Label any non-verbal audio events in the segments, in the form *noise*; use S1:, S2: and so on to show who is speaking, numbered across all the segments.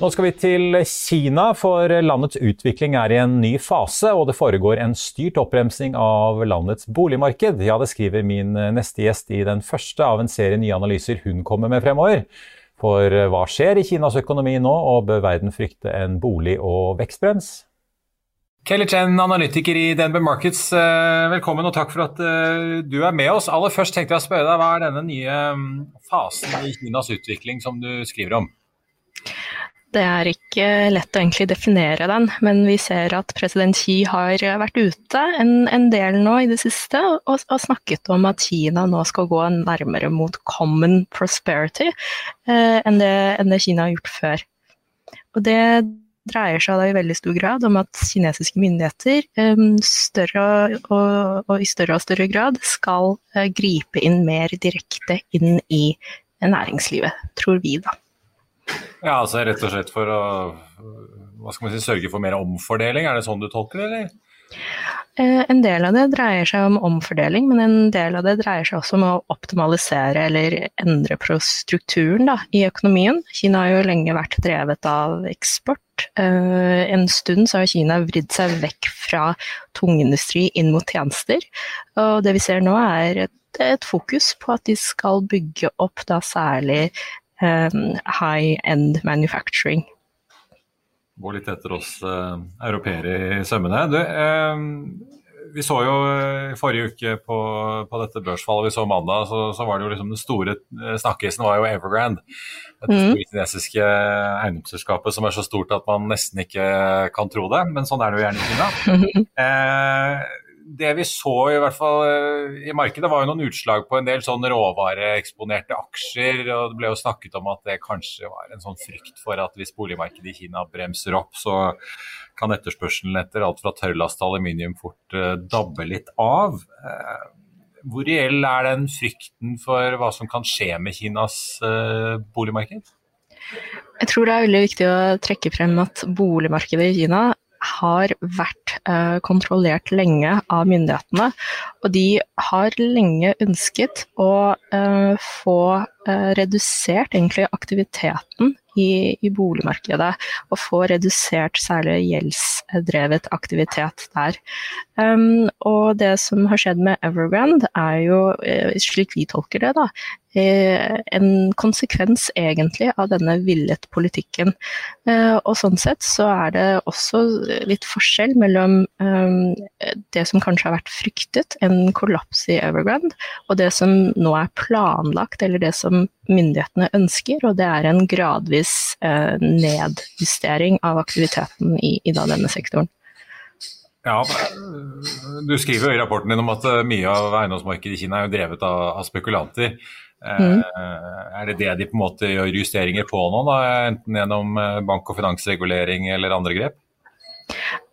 S1: Nå skal vi til Kina, for landets utvikling er i en ny fase, og det foregår en styrt oppbremsing av landets boligmarked. Ja, det skriver min neste gjest i den første av en serie nye analyser hun kommer med fremover. For hva skjer i Kinas økonomi nå, og bør verden frykte en bolig- og vekstbrems? Kelly Chen, analytiker i DNB Markets, eh, velkommen og takk for at eh, du er med oss. Aller først tenkte jeg å spørre deg, Hva er denne nye mm, fasen i Kinas utvikling som du skriver om?
S2: Det er ikke lett å egentlig definere den, men vi ser at president Xi har vært ute en, en del nå i det siste og, og, snakket om at Kina nå skal gå nærmere mot common prosperity eh, enn, det, enn, det, Kina har gjort før. Og det dreier seg da i veldig stor grad om at kinesiske myndigheter eh, større og, og, i større og større grad skal eh, gripe inn mer direkte inn i næringslivet, tror vi da.
S1: Ja, altså rett og slett for å hva skal man si, sørge for mer omfordeling, er det sånn du tolker det, eller?
S2: Eh, en del av det dreier seg om omfordeling, men en del av det dreier seg også om å optimalisere eller endre strukturen da, i økonomien. Kina har jo lenge vært drevet av eksport. Eh, en stund så har Kina vridd seg vekk fra tungindustri inn mot tjenester. Og det vi ser nå er et, et fokus på at de skal bygge opp da særlig Um, high-end manufacturing.
S1: Gå litt etter oss eh, europeere i sømmene. Du, eh, vi så jo i forrige uke på, på, dette børsfallet, vi så mandag, så, så var det jo liksom den store uh, snakkisen var jo Evergrande. Dette mm. kinesiske eiendomsselskapet som er så stort at man nesten ikke kan tro det. Men sånn er det jo gjerne i Kina. Uh, *laughs* det vi så i hvert fall eh, i markedet, var jo noen utslag på en del sånn råvareeksponerte aksjer. og Det ble jo snakket om at det kanskje var en sånn frykt for at hvis boligmarkedet i Kina bremser opp, så kan etterspørselen etter alt fra tørrlast til aluminium fort uh, dabbe litt av. Uh, hvor reell er den frykten for hva som kan skje med Kinas boligmarked?
S2: Jeg tror det er veldig viktig å trekke frem at boligmarkedet i Kina har vært eh, kontrollert lenge av myndighetene. Og de har lenge ønsket å eh, få eh, redusert egentlig aktiviteten i, i, boligmarkedet. Og få redusert særlig gjeldsdrevet aktivitet der. Um, og det som har skjedd med Evergrande er jo, eh, slik vi tolker det, da, Eh, en konsekvens egentlig av denne villet politikken. Eh, og sånn sett så er det også litt forskjell mellom eh, det som kanskje har vært fryktet, en kollaps i Evergrande, og det som nå er planlagt, eller det som myndighetene ønsker, og det er en gradvis nedjustering av aktiviteten i, i denne sektoren.
S1: Ja, Du skriver jo i rapporten din om at mye av eiendomsmarkedet i Kina er jo drevet av, av spekulanter. Mm. Eh, er det det de på en måte gjør justeringer på nå, da? enten gjennom eh, bank- og finansregulering eller andre grep?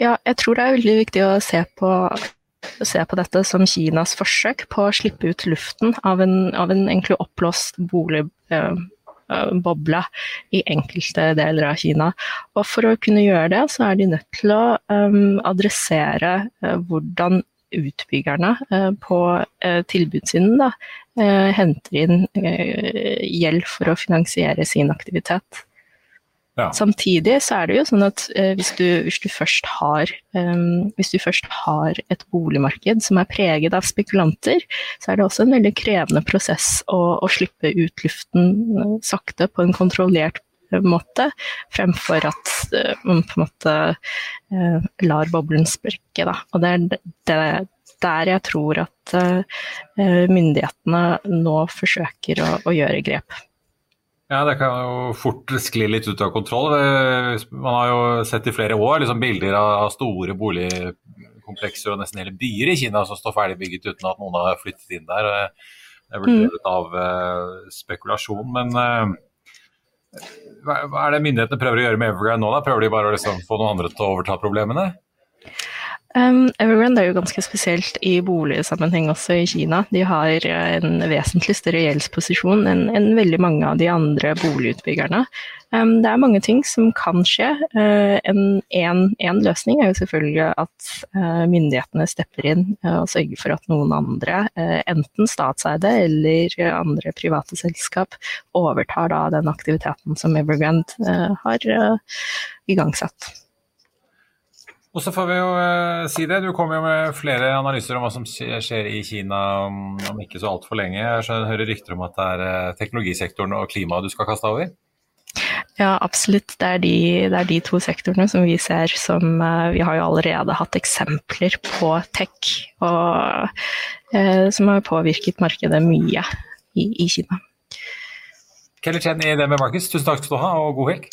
S2: Ja, jeg tror det er veldig viktig å se på, se på dette som Kinas forsøk på å slippe ut luften av en, av en egentlig oppblåst boligboble eh, i enkelte deler av Kina. Og For å kunne gjøre det, så er de nødt til å um, adressere uh, hvordan utbyggerne uh, på uh, tilbudssiden da, Eh, henter inn eh, gjeld for å finansiere sin aktivitet. Ja. Samtidig så er det jo sånn at eh, hvis, du, hvis, du har, um, hvis, du, først har, et boligmarked som er preget av spekulanter, så er det også en veldig krevende prosess å, å slippe ut luften sakte på en kontrollert måte, fremfor at man på en måte uh, lar boblen sprekke. Da. Og det er det, der jeg tror at uh, myndighetene nå forsøker å, å, gjøre grep.
S1: Ja, Det kan jo fort skli litt ut av kontroll. Man har jo sett i flere år liksom bilder av store boligkomplekser og nesten hele byer i Kina som står ferdig bygget uten at noen har flyttet inn der. Det er vel drevet mm. av uh, spekulasjon, men hva, er det myndighetene prøver å gjøre med Evergrande nå? da? Prøver de bare å liksom, få noen andre til å overta problemene?
S2: Um, Evergrande er jo ganske spesielt i boligsammenheng også i Kina. De har en vesentlig større gjeldsposisjon enn, enn veldig mange av de andre boligutbyggerne. Um, det er mange ting som kan skje. Uh, en, en, en, løsning er jo selvfølgelig at uh, myndighetene stepper inn uh, og sørger for at noen andre, enten statseide eller andre private selskap, overtar da den aktiviteten som Evergrande har igangsatt.
S1: Og så får vi jo eh, si det, du kommer jo med flere analyser om hva som skjer i Kina om, om ikke så altfor lenge. Jeg hører rykter om at det er eh, teknologisektoren og klimaet du skal kaste over?
S2: Ja, absolutt. Det er, de, det er de to sektorene som vi ser som eh, Vi har jo allerede hatt eksempler på tech, og, som har påvirket markedet mye i, i Kina.
S1: Kelly Chen i DNB Markets, tusen takk skal du ha, og god helg.